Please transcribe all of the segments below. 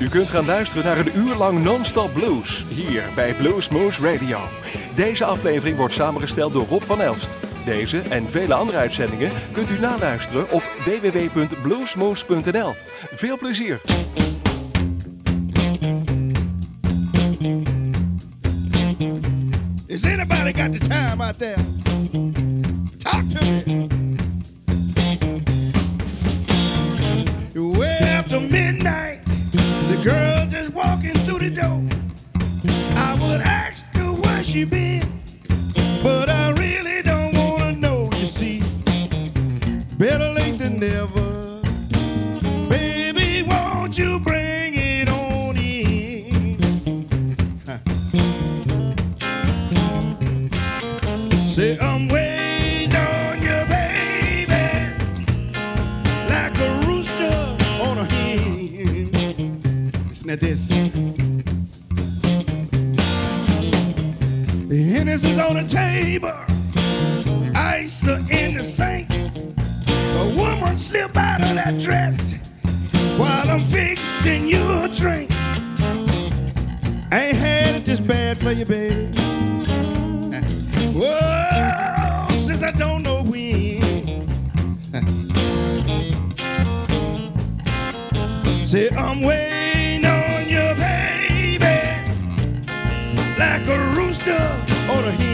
U kunt gaan luisteren naar een uur lang non-stop blues hier bij Blues Moose Radio. Deze aflevering wordt samengesteld door Rob van Elst. Deze en vele andere uitzendingen kunt u naluisteren op www.bluesmoose.nl. Veel plezier! Is anybody got the time out there? Talk to me. Girl just walking through the door. I would ask her where she been, but I really don't wanna know. You see, better Hennessy's on the table, ice in the sink. A woman slip out of that dress while I'm fixing you a drink. I ain't had it this bad for you, baby. Whoa, since I don't know when. Say I'm waiting on a.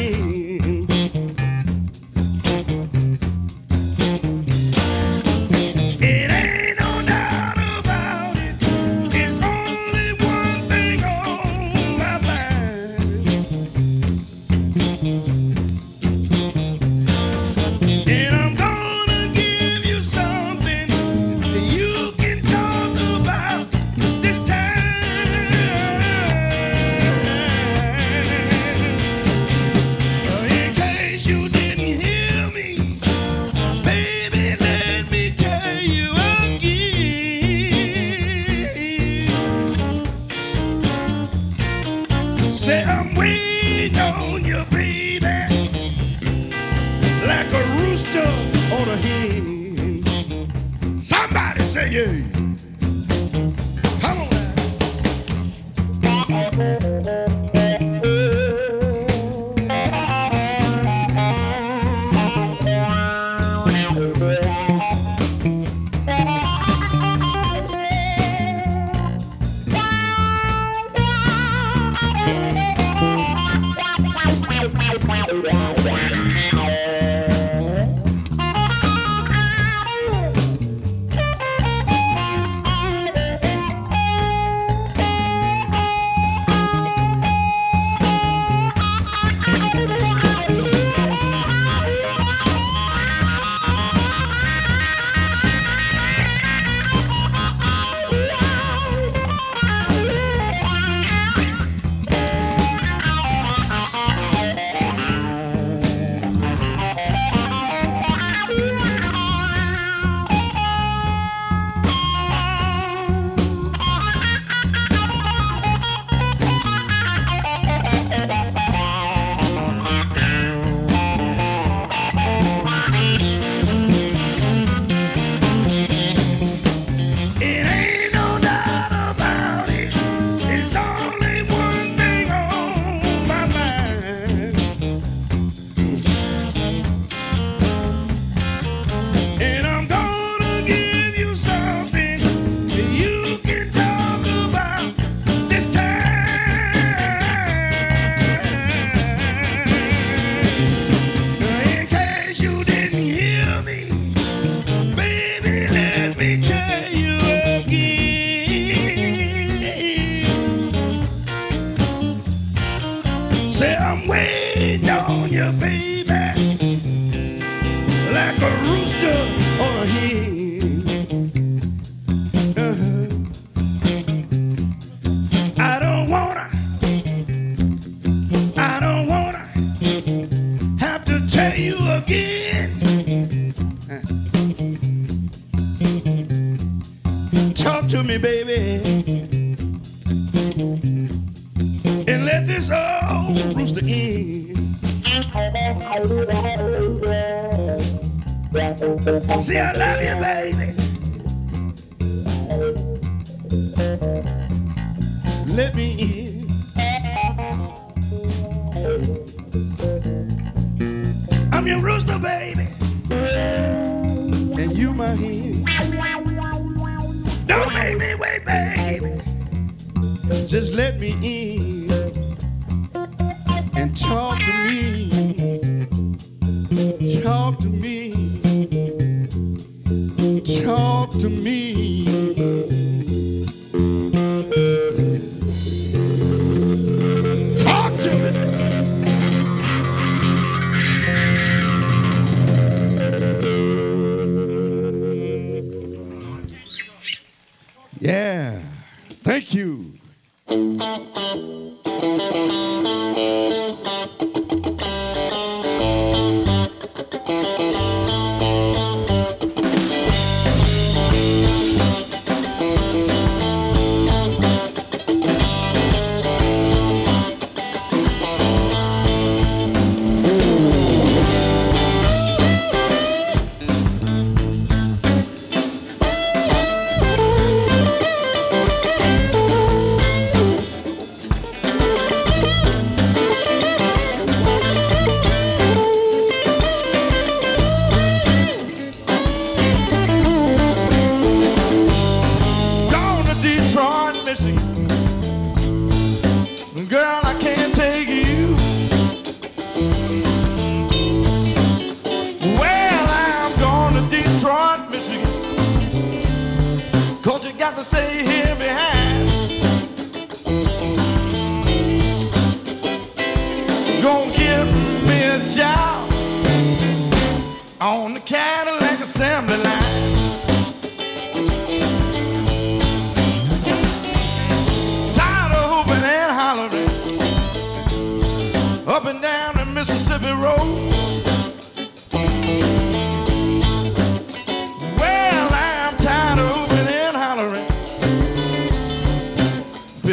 me, talk to me.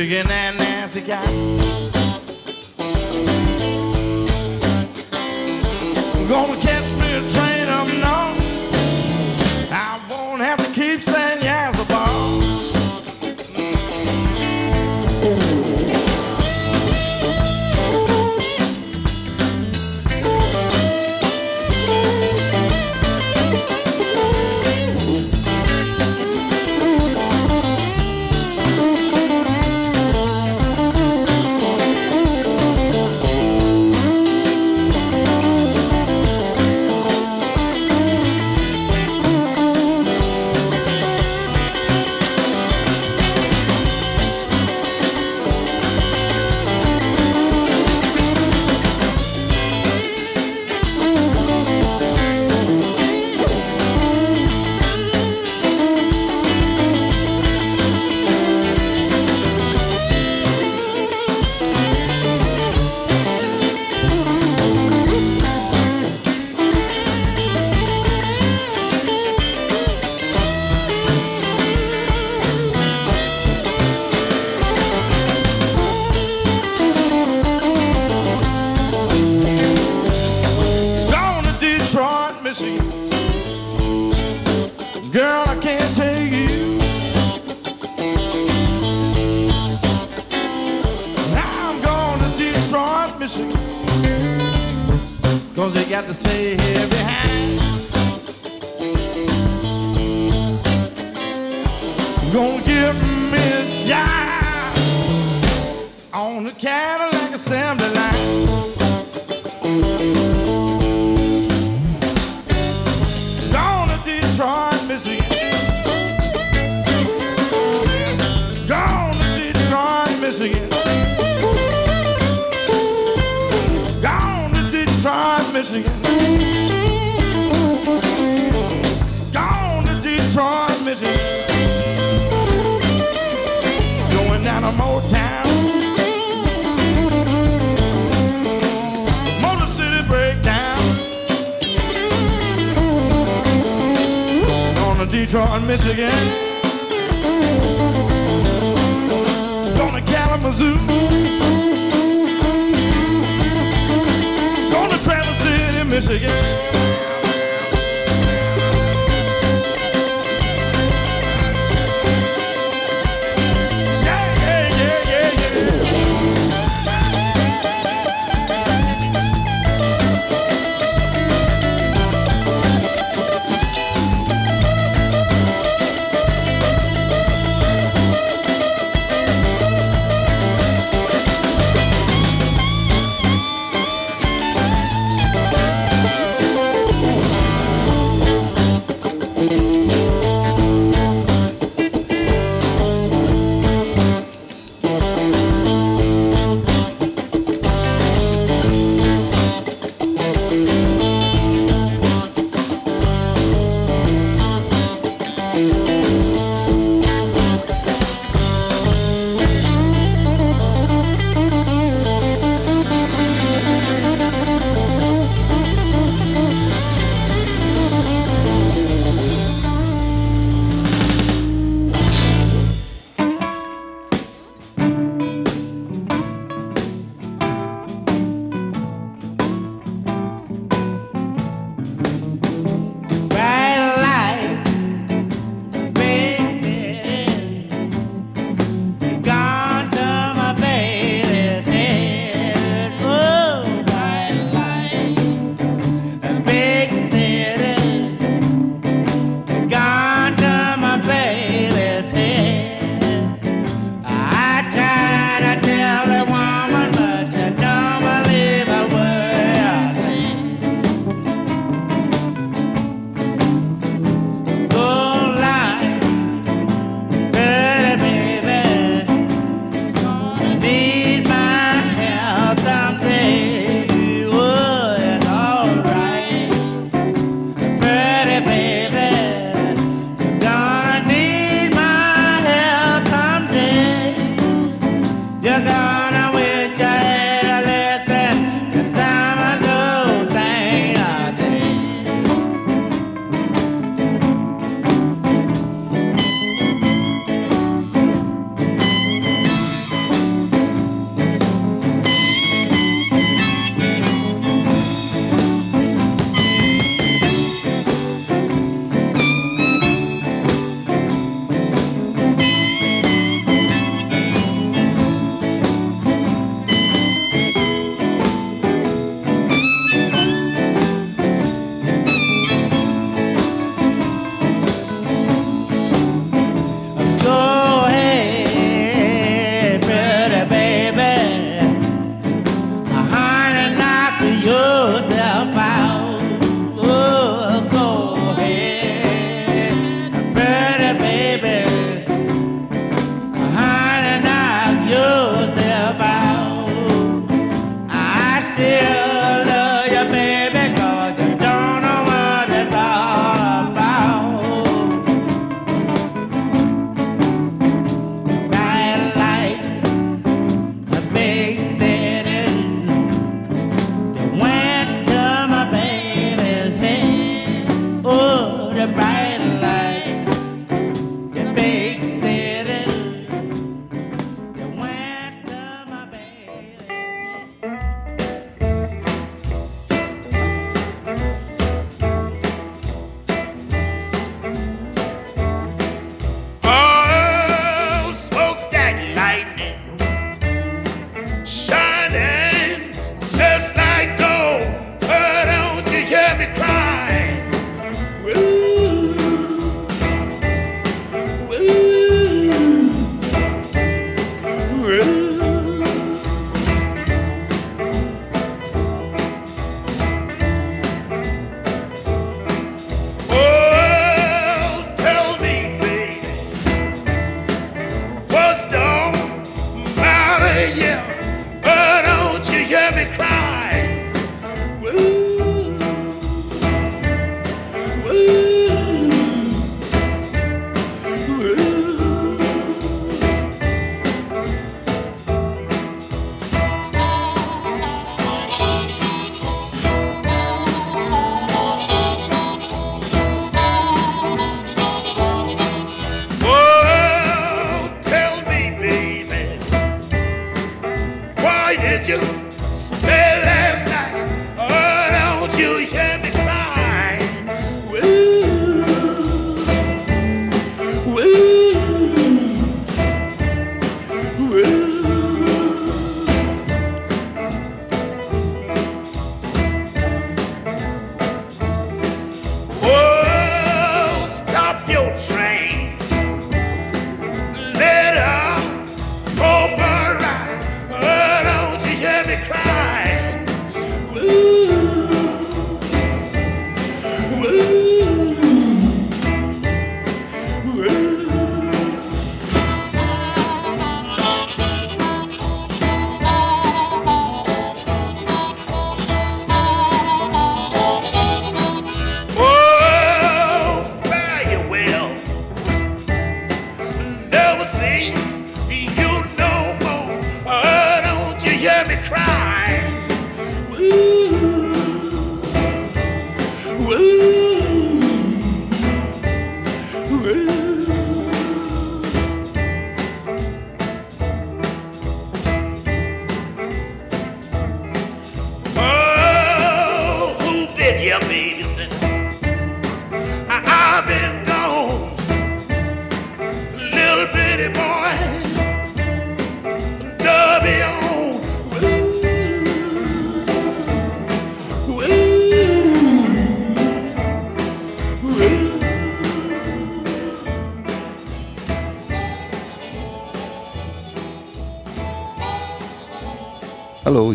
digging that nasty guy. I'm gonna catch me a train. sounding like assembly line. Detroit, Michigan. Going to Kalamazoo. Going to Traverse City, Michigan.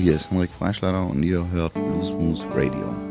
Hier ist Henrik Freischlader und ihr hört Blues Moose Radio.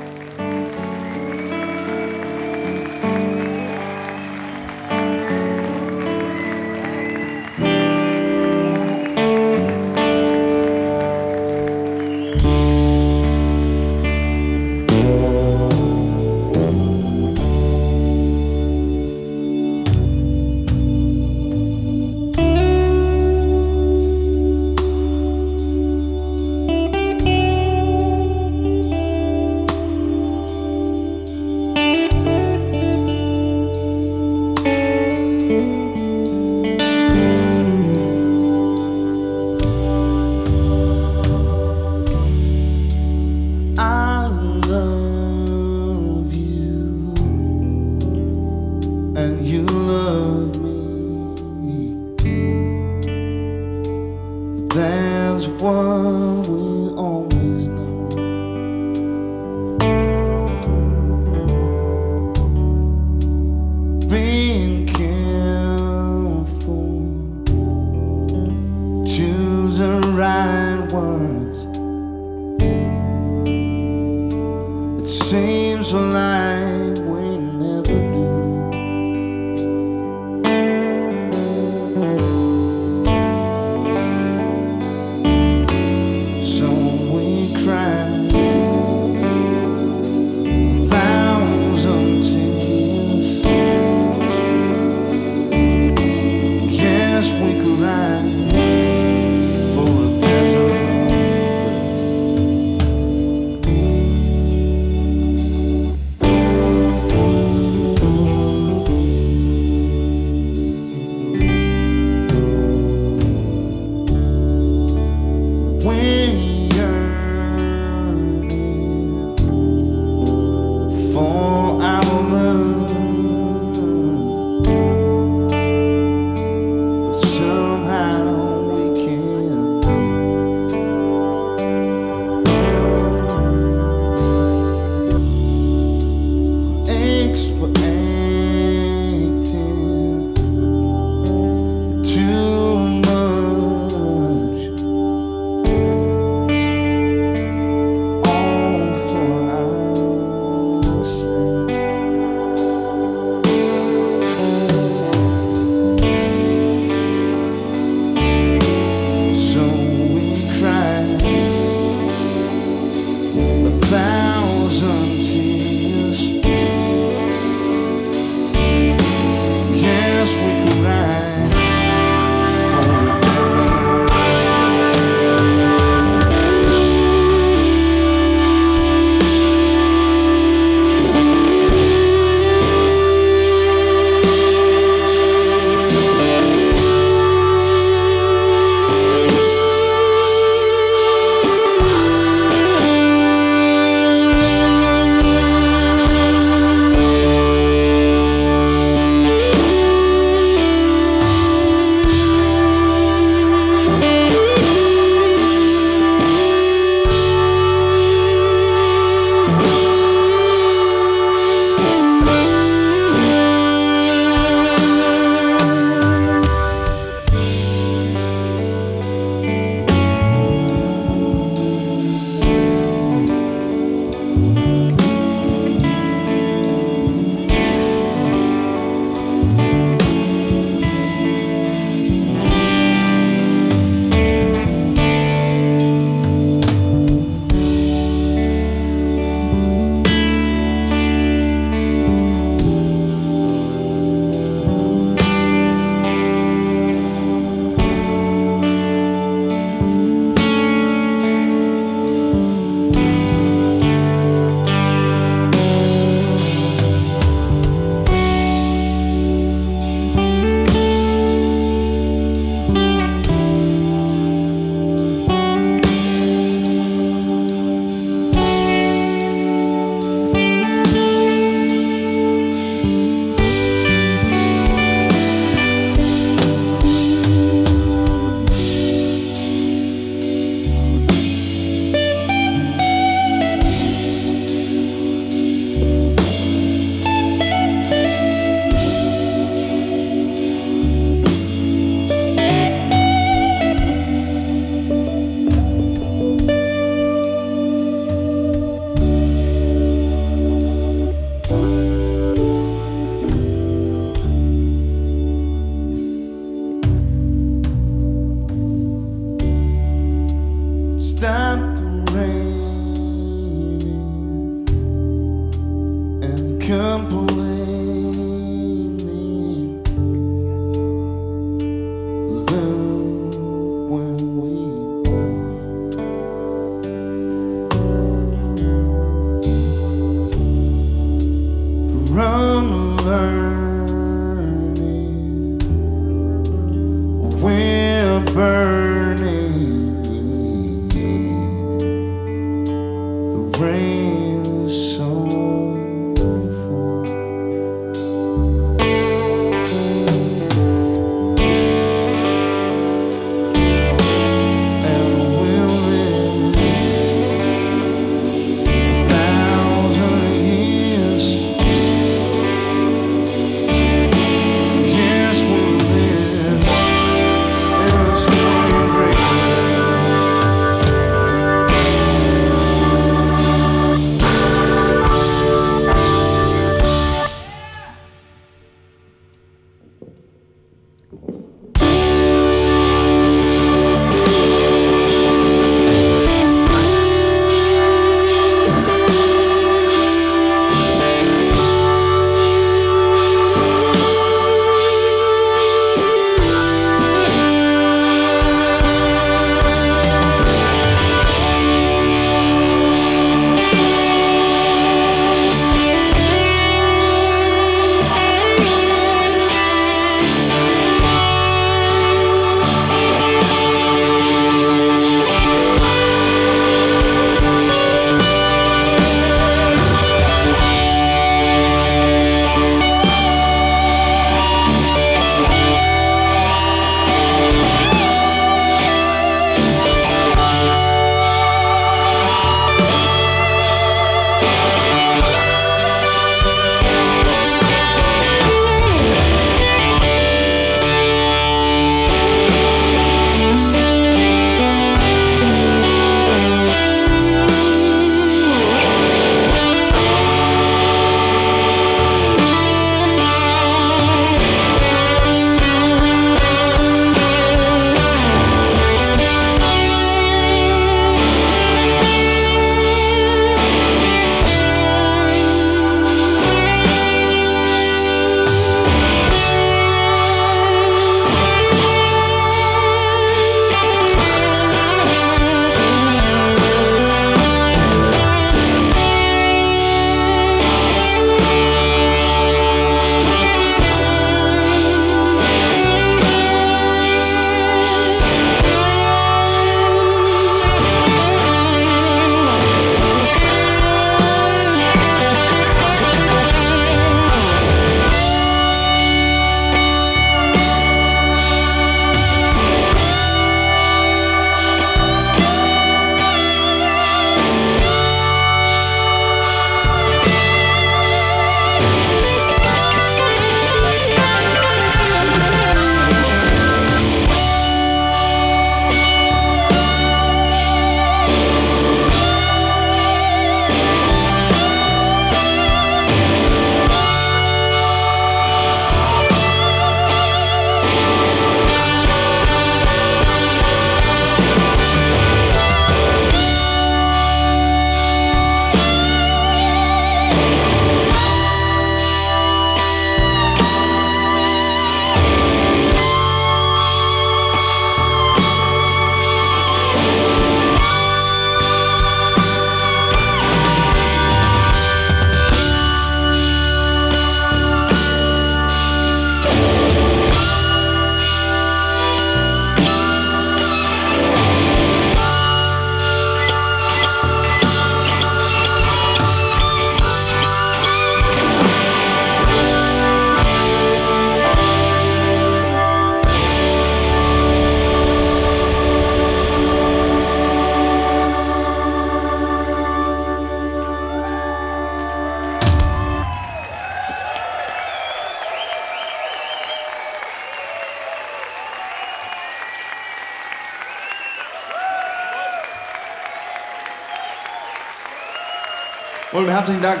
herzlichen Dank.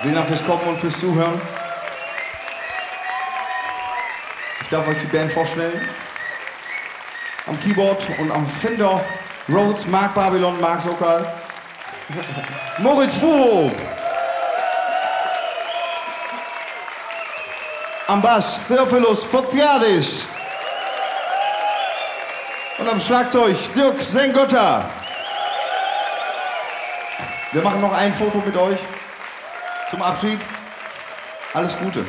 Vielen Dank fürs Kommen und fürs Zuhören. Ich darf euch die Band vorstellen. Am Keyboard und am Fender Rhodes, Mark Babylon, Mark Sokal, Moritz Fuho. Am Bass Theophilus Fotiadis. Und am Schlagzeug Dirk Sengotta. Wir machen noch ein Foto mit euch zum Abschied. Alles Gute.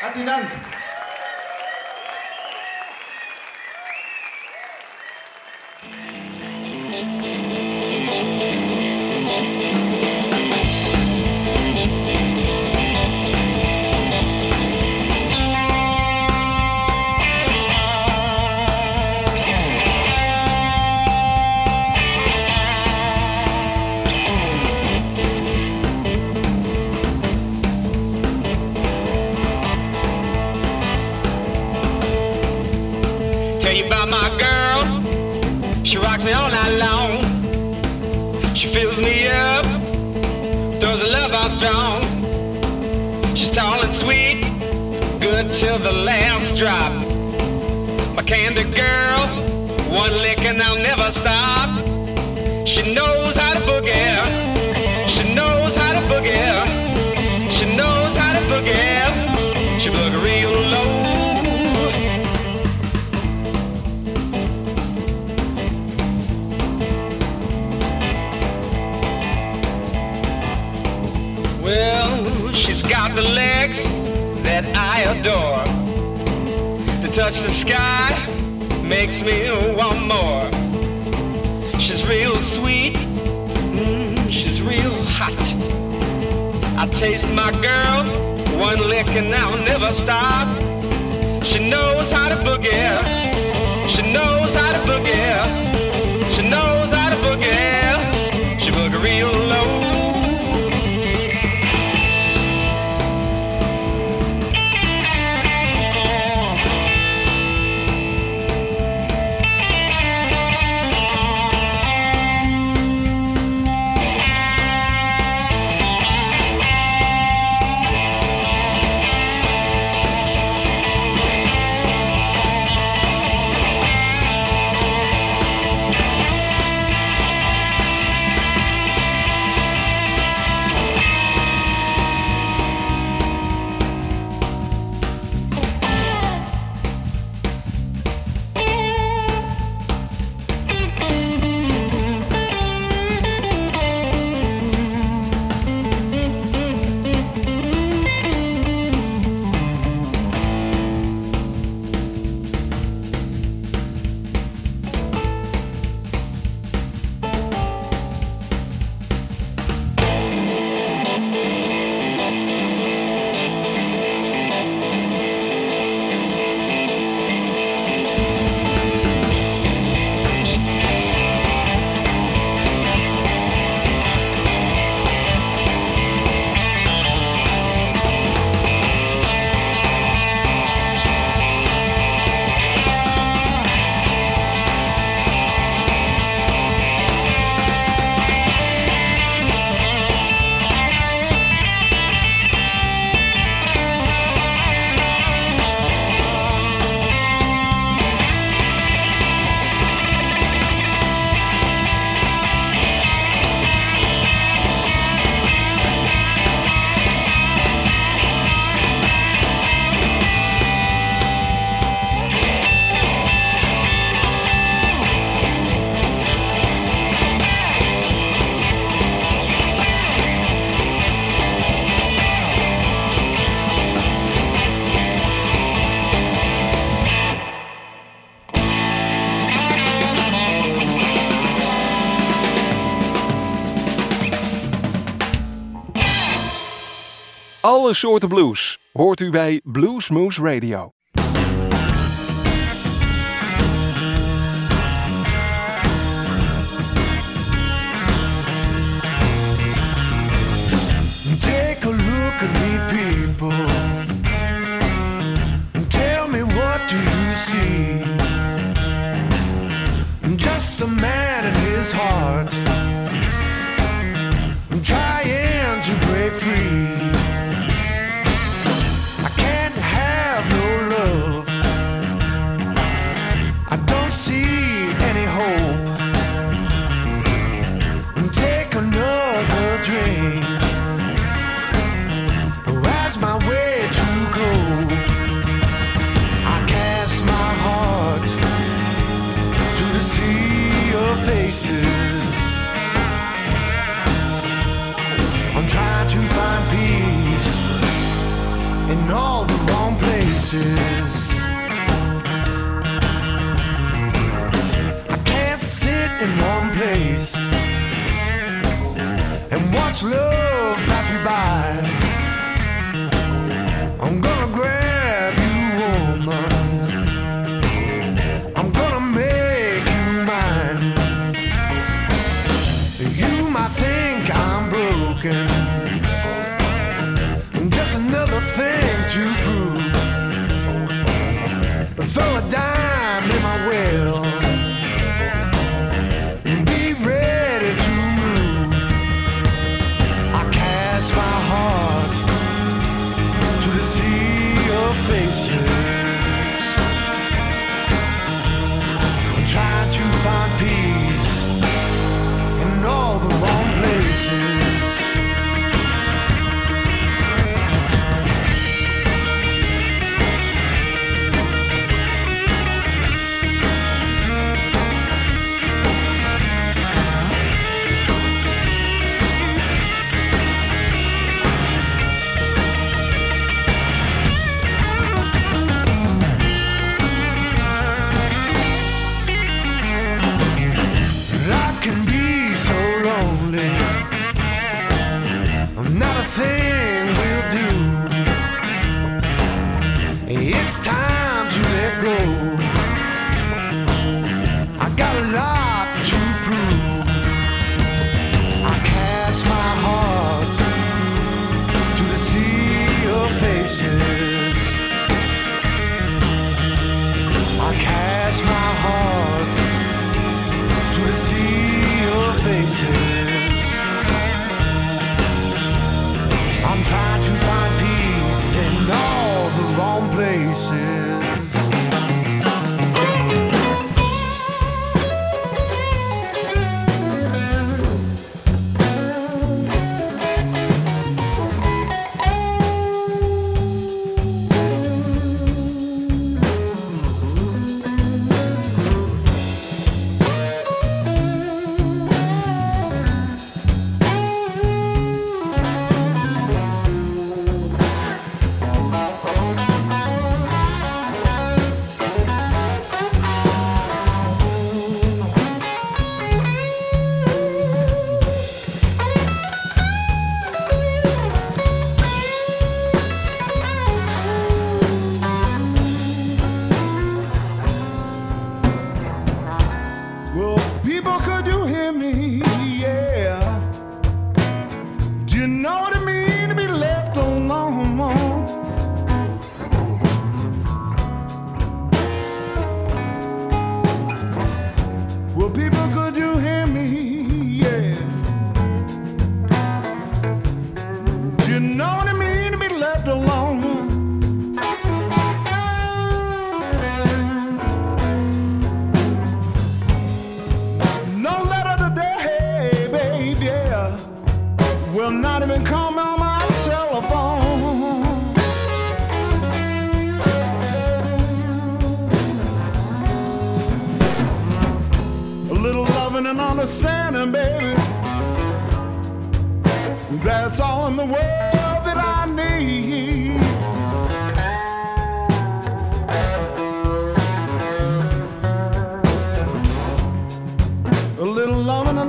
Herzlichen Dank. she knows how to boogie. alle soorten blues hoort u bij Bluesmoose Radio. faces. I can't sit in one place and watch love pass me by.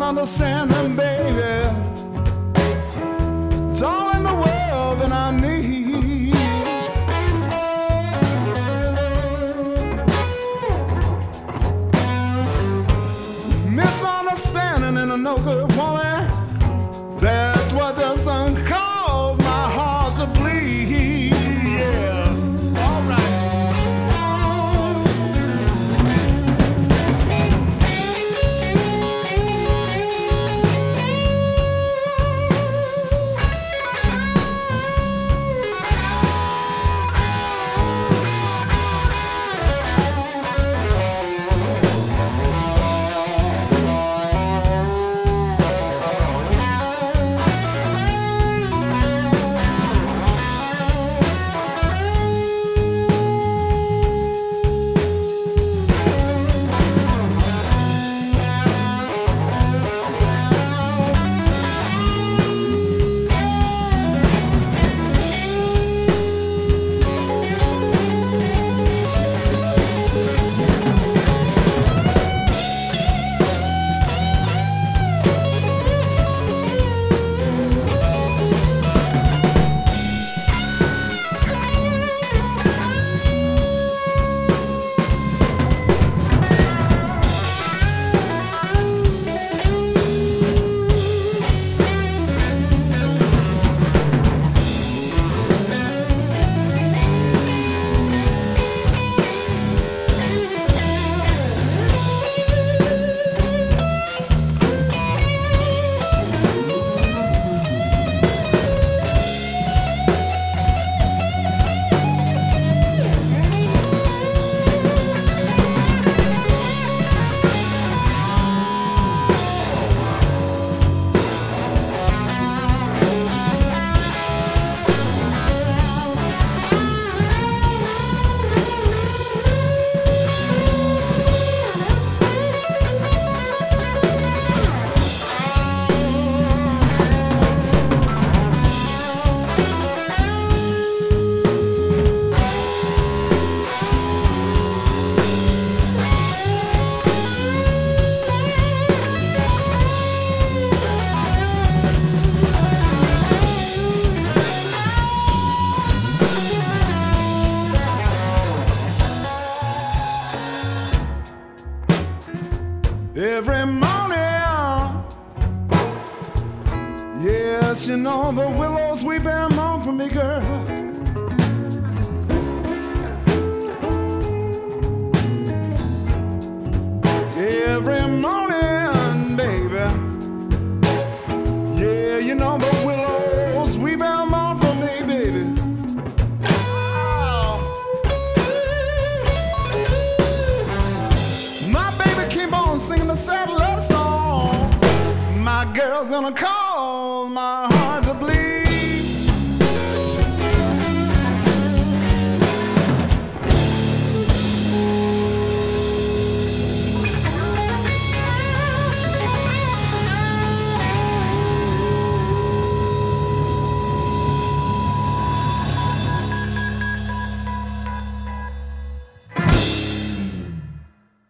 understand them, baby.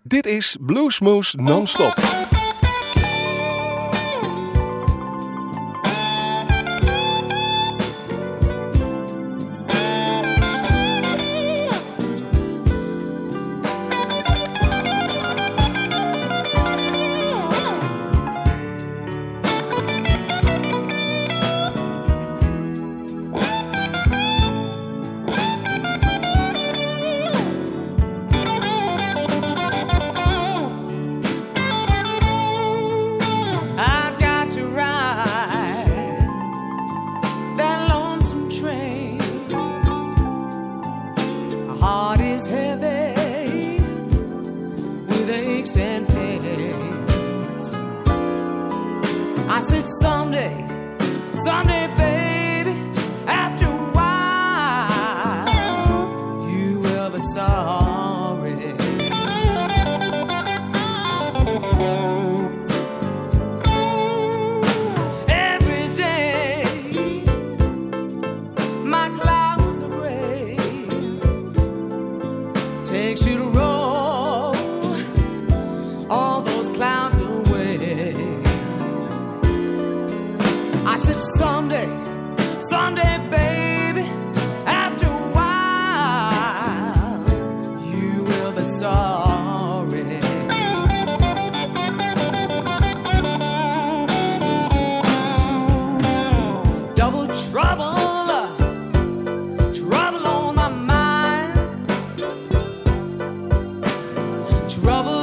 Dit is Bluesmoose Non-Stop. Trouble,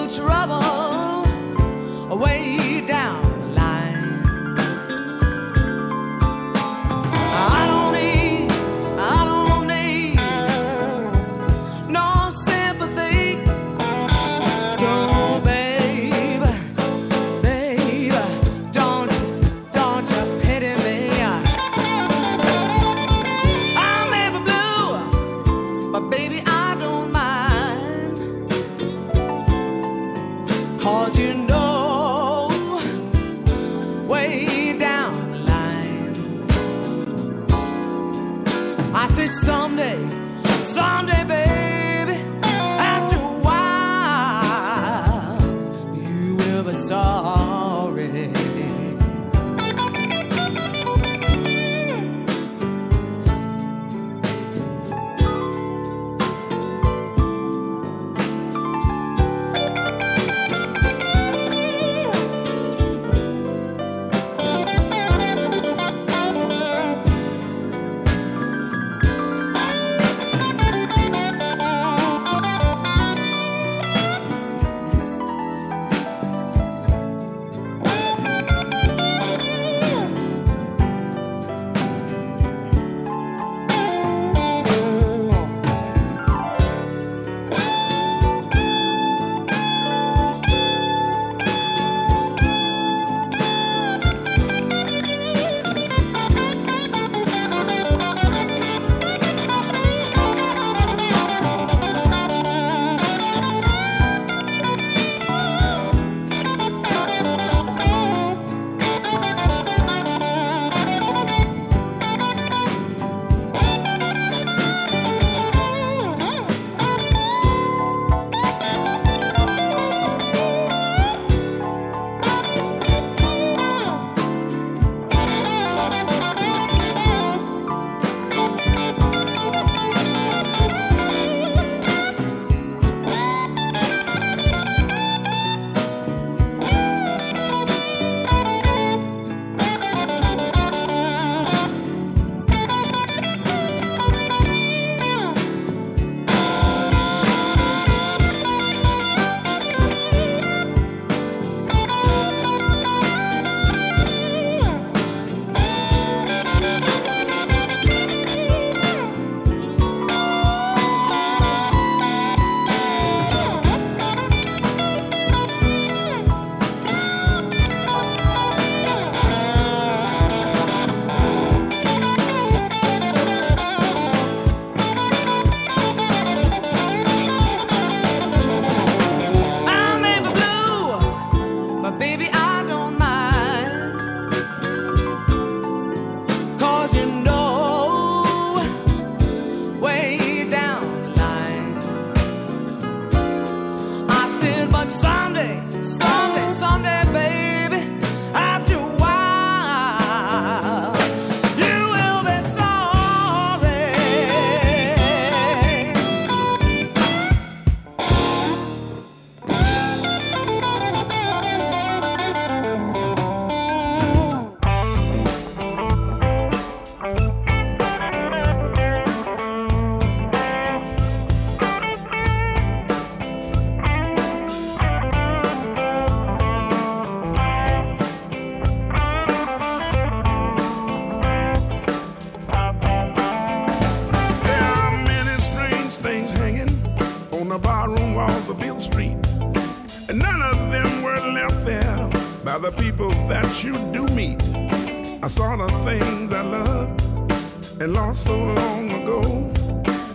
lost so long ago.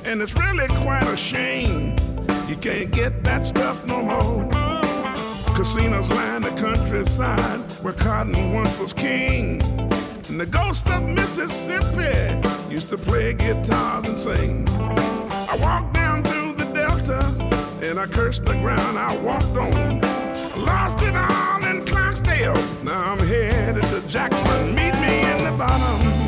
And it's really quite a shame you can't get that stuff no more. Casinos line the countryside where cotton once was king. And the ghost of Mississippi used to play guitars and sing. I walked down through the Delta and I cursed the ground I walked on. Lost it all in Clarksdale. Now I'm headed to Jackson. Meet me in the bottom.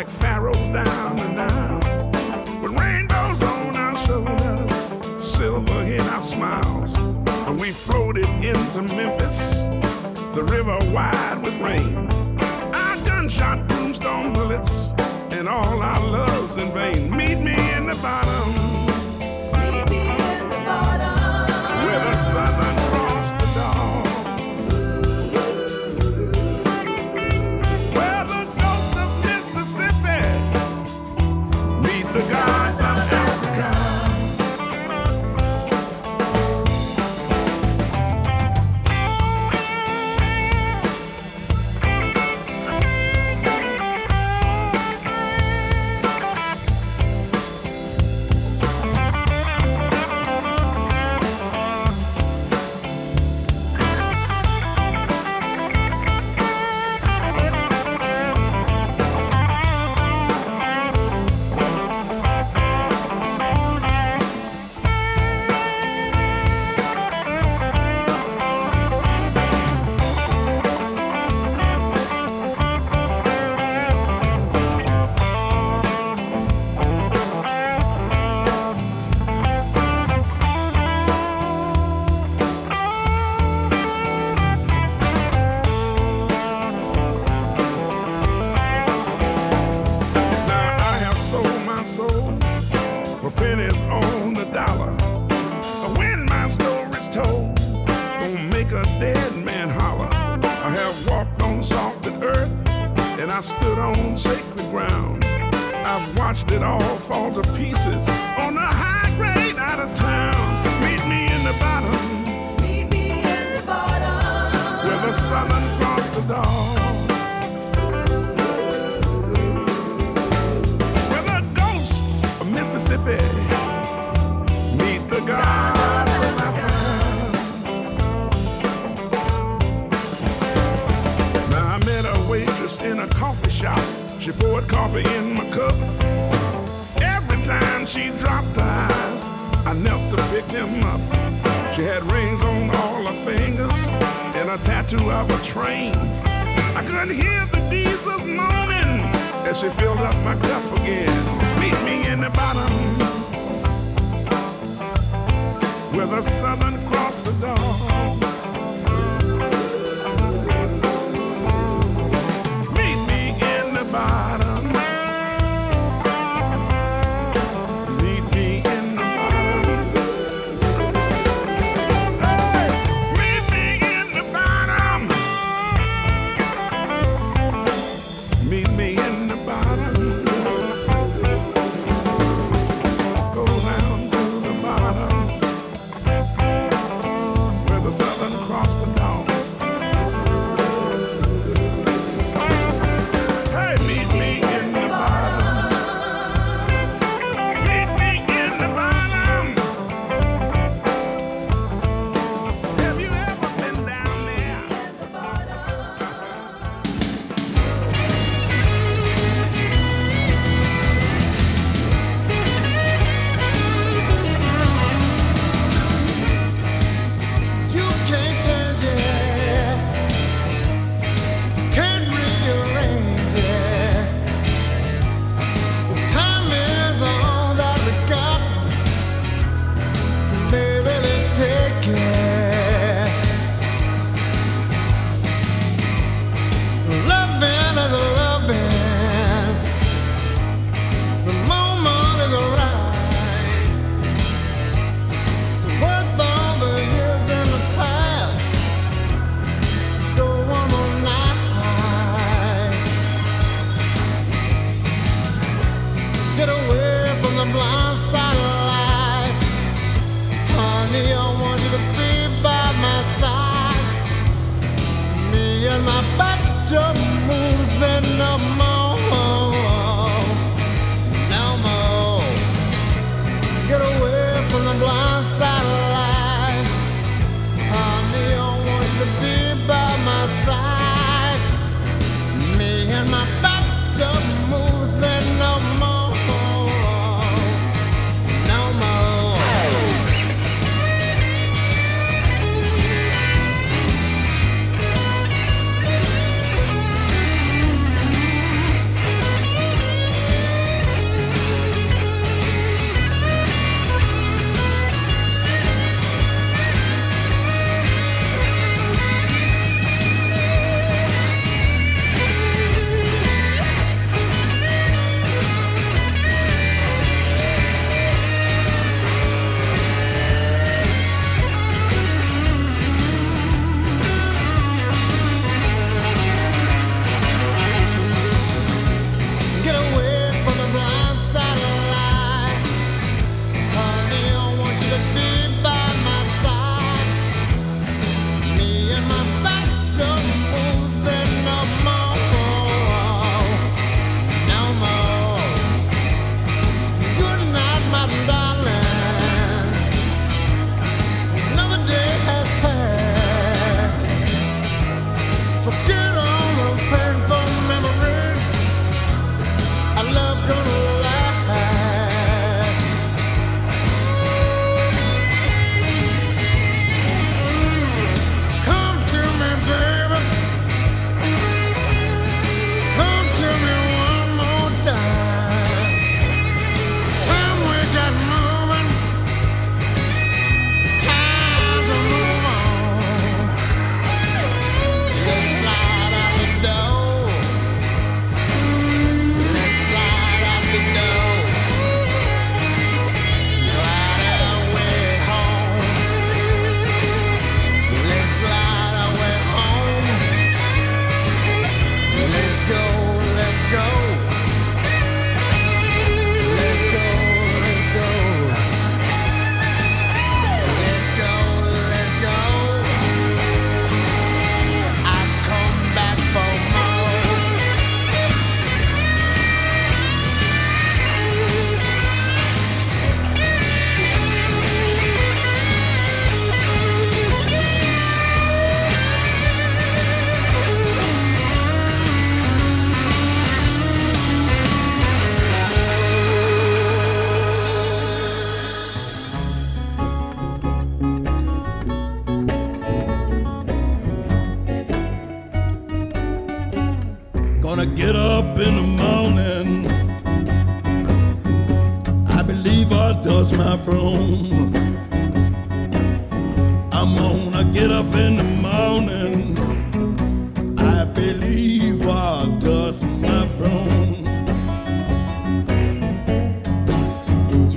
Like pharaohs down the Nile. With rainbows on our shoulders, silver in our smiles. And we floated into Memphis, the river wide with rain. Our gunshot tombstone bullets, and all our loves in vain. Meet me in the bottom, Meet me in the bottom. where the southern cross she dropped her eyes, I knelt to pick them up. She had rings on all her fingers and a tattoo of a train. I couldn't hear the diesels moaning as she filled up my cup again. Meet me in the bottom where the southern cross the dawn.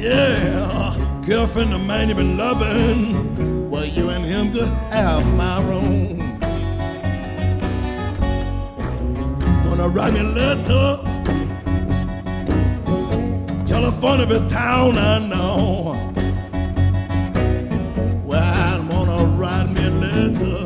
Yeah, girlfriend of mine you've been loving. Well, you and him could have my room. Gonna write me a letter. Telephone every town I know. Well, I'm gonna write me a letter.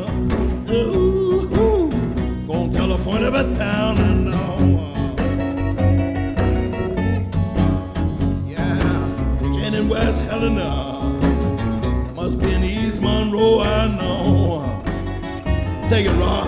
Must be in East Monroe, I know. Take it, Ron.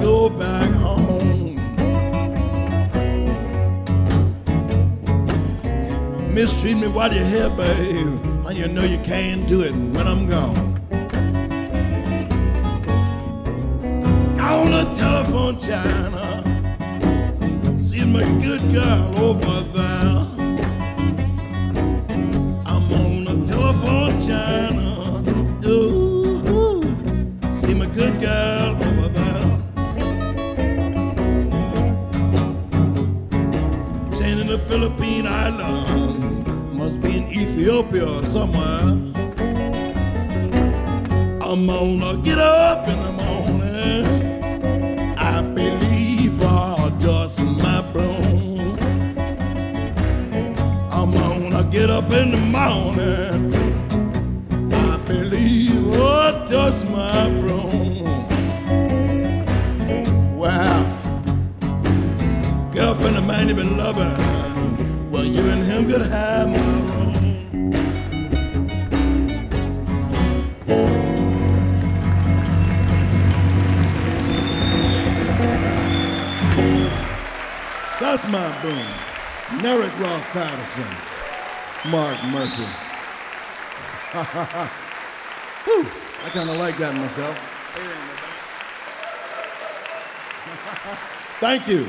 Go back home. Mistreat me while you're here, babe, and you know you can't do it when I'm gone. on the telephone, China. See my good girl over there. I'm on the telephone, China. Ooh, Islands. Must be in Ethiopia or somewhere. I'm gonna get up in the morning. I believe I'll dust my broom. I'm gonna get up in the morning. I believe I'll dust my broom. Wow. Girlfriend of mine you've been loving. You and him could have my. That's my boom. Merrick Ross Patterson. Mark Murphy. Whew, I kind of like that myself. Thank you.